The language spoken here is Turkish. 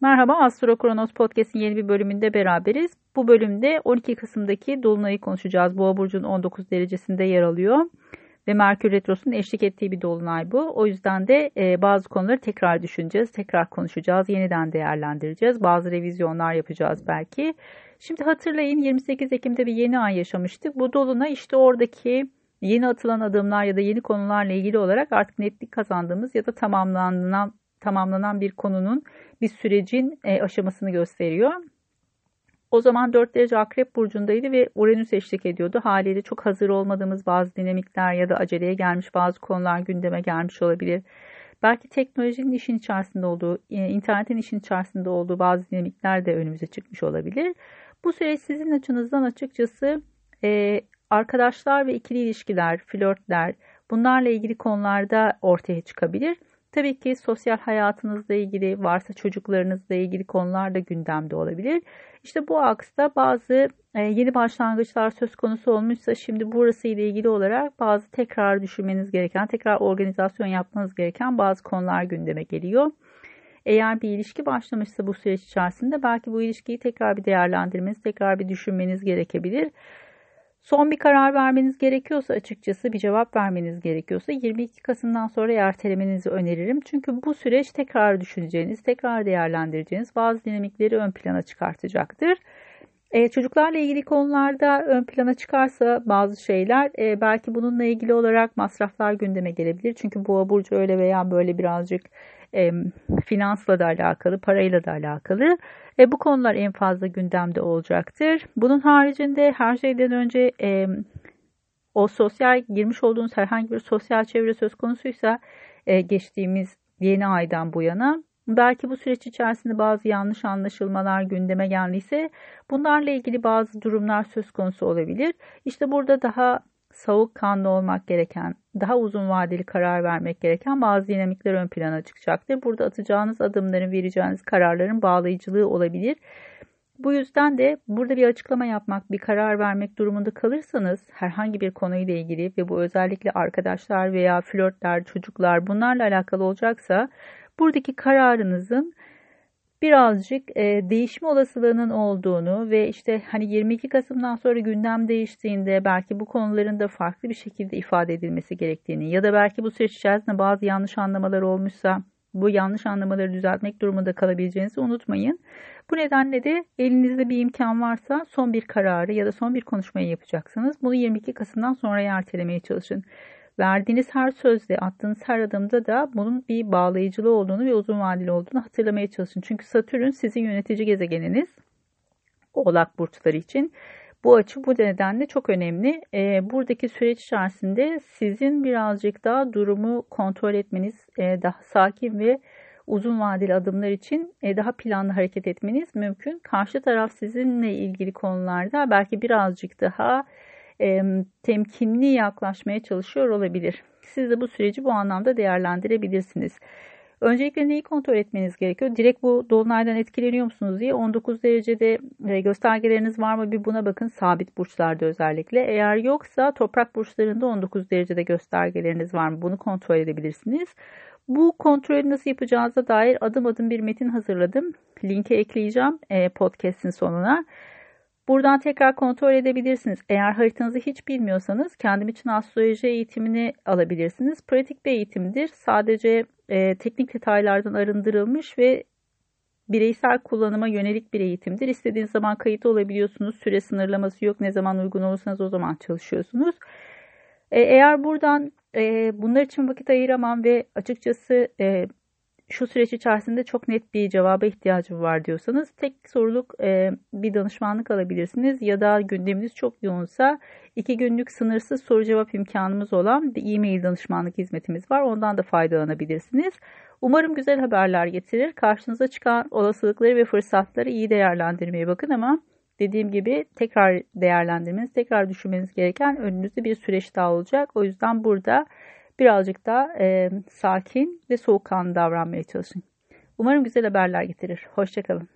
Merhaba Astro Kronos Podcast'in yeni bir bölümünde beraberiz. Bu bölümde 12 Kasım'daki Dolunay'ı konuşacağız. Boğa burcunun 19 derecesinde yer alıyor ve Merkür Retrosu'nun eşlik ettiği bir dolunay bu. O yüzden de e, bazı konuları tekrar düşüneceğiz, tekrar konuşacağız, yeniden değerlendireceğiz. Bazı revizyonlar yapacağız belki. Şimdi hatırlayın 28 Ekim'de bir yeni ay yaşamıştık. Bu dolunay işte oradaki yeni atılan adımlar ya da yeni konularla ilgili olarak artık netlik kazandığımız ya da tamamlanan tamamlanan bir konunun bir sürecin e, aşamasını gösteriyor. O zaman 4 derece akrep burcundaydı ve Uranüs eşlik ediyordu. Haliyle çok hazır olmadığımız bazı dinamikler ya da aceleye gelmiş bazı konular gündeme gelmiş olabilir. Belki teknolojinin işin içerisinde olduğu, e, internetin işin içerisinde olduğu bazı dinamikler de önümüze çıkmış olabilir. Bu süreç sizin açınızdan açıkçası e, arkadaşlar ve ikili ilişkiler, flörtler bunlarla ilgili konularda ortaya çıkabilir. Tabii ki sosyal hayatınızla ilgili varsa çocuklarınızla ilgili konular da gündemde olabilir. İşte bu aksta bazı e, yeni başlangıçlar söz konusu olmuşsa şimdi burası ile ilgili olarak bazı tekrar düşünmeniz gereken, tekrar organizasyon yapmanız gereken bazı konular gündeme geliyor. Eğer bir ilişki başlamışsa bu süreç içerisinde belki bu ilişkiyi tekrar bir değerlendirmeniz, tekrar bir düşünmeniz gerekebilir. Son bir karar vermeniz gerekiyorsa açıkçası bir cevap vermeniz gerekiyorsa 22 Kasım'dan sonra ertelemenizi öneririm. Çünkü bu süreç tekrar düşüneceğiniz, tekrar değerlendireceğiniz bazı dinamikleri ön plana çıkartacaktır. Ee, çocuklarla ilgili konularda ön plana çıkarsa bazı şeyler e, belki bununla ilgili olarak masraflar gündeme gelebilir. Çünkü boğa burcu öyle veya böyle birazcık finansla da alakalı, parayla da alakalı. E, bu konular en fazla gündemde olacaktır. Bunun haricinde her şeyden önce e, o sosyal girmiş olduğunuz herhangi bir sosyal çevre söz konusuysa e, geçtiğimiz yeni aydan bu yana belki bu süreç içerisinde bazı yanlış anlaşılmalar gündeme geldiyse bunlarla ilgili bazı durumlar söz konusu olabilir. İşte burada daha soğukkanlı olmak gereken, daha uzun vadeli karar vermek gereken bazı dinamikler ön plana çıkacaktır. Burada atacağınız adımların, vereceğiniz kararların bağlayıcılığı olabilir. Bu yüzden de burada bir açıklama yapmak, bir karar vermek durumunda kalırsanız herhangi bir konuyla ilgili ve bu özellikle arkadaşlar veya flörtler, çocuklar bunlarla alakalı olacaksa buradaki kararınızın birazcık e, değişme olasılığının olduğunu ve işte hani 22 Kasım'dan sonra gündem değiştiğinde belki bu konuların da farklı bir şekilde ifade edilmesi gerektiğini ya da belki bu süreç içerisinde bazı yanlış anlamalar olmuşsa bu yanlış anlamaları düzeltmek durumunda kalabileceğinizi unutmayın. Bu nedenle de elinizde bir imkan varsa son bir kararı ya da son bir konuşmayı yapacaksınız. Bunu 22 Kasım'dan sonra ertelemeye çalışın. Verdiğiniz her sözde, attığınız her adımda da bunun bir bağlayıcılığı olduğunu ve uzun vadeli olduğunu hatırlamaya çalışın. Çünkü Satürn sizin yönetici gezegeniniz. Oğlak burçları için. Bu açı bu nedenle çok önemli. E, buradaki süreç içerisinde sizin birazcık daha durumu kontrol etmeniz, e, daha sakin ve uzun vadeli adımlar için e, daha planlı hareket etmeniz mümkün. Karşı taraf sizinle ilgili konularda belki birazcık daha e, temkinli yaklaşmaya çalışıyor olabilir. Siz de bu süreci bu anlamda değerlendirebilirsiniz. Öncelikle neyi kontrol etmeniz gerekiyor? Direkt bu dolunaydan etkileniyor musunuz diye 19 derecede e, göstergeleriniz var mı bir buna bakın sabit burçlarda özellikle. Eğer yoksa toprak burçlarında 19 derecede göstergeleriniz var mı? Bunu kontrol edebilirsiniz. Bu kontrolü nasıl yapacağınıza dair adım adım bir metin hazırladım. Linki ekleyeceğim e, podcast'in sonuna. Buradan tekrar kontrol edebilirsiniz. Eğer haritanızı hiç bilmiyorsanız kendim için astroloji eğitimini alabilirsiniz. Pratik bir eğitimdir. Sadece e, teknik detaylardan arındırılmış ve bireysel kullanıma yönelik bir eğitimdir. İstediğiniz zaman kayıt olabiliyorsunuz. Süre sınırlaması yok. Ne zaman uygun olursanız o zaman çalışıyorsunuz. E, eğer buradan e, bunlar için vakit ayıramam ve açıkçası e, şu süreç içerisinde çok net bir cevaba ihtiyacım var diyorsanız tek soruluk e, bir danışmanlık alabilirsiniz ya da gündeminiz çok yoğunsa iki günlük sınırsız soru cevap imkanımız olan bir e-mail danışmanlık hizmetimiz var. Ondan da faydalanabilirsiniz. Umarım güzel haberler getirir. Karşınıza çıkan olasılıkları ve fırsatları iyi değerlendirmeye bakın ama dediğim gibi tekrar değerlendirmeniz, tekrar düşünmeniz gereken önünüzde bir süreç daha olacak. O yüzden burada birazcık daha e, sakin ve soğukkanlı davranmaya çalışın. Umarım güzel haberler getirir. Hoşçakalın.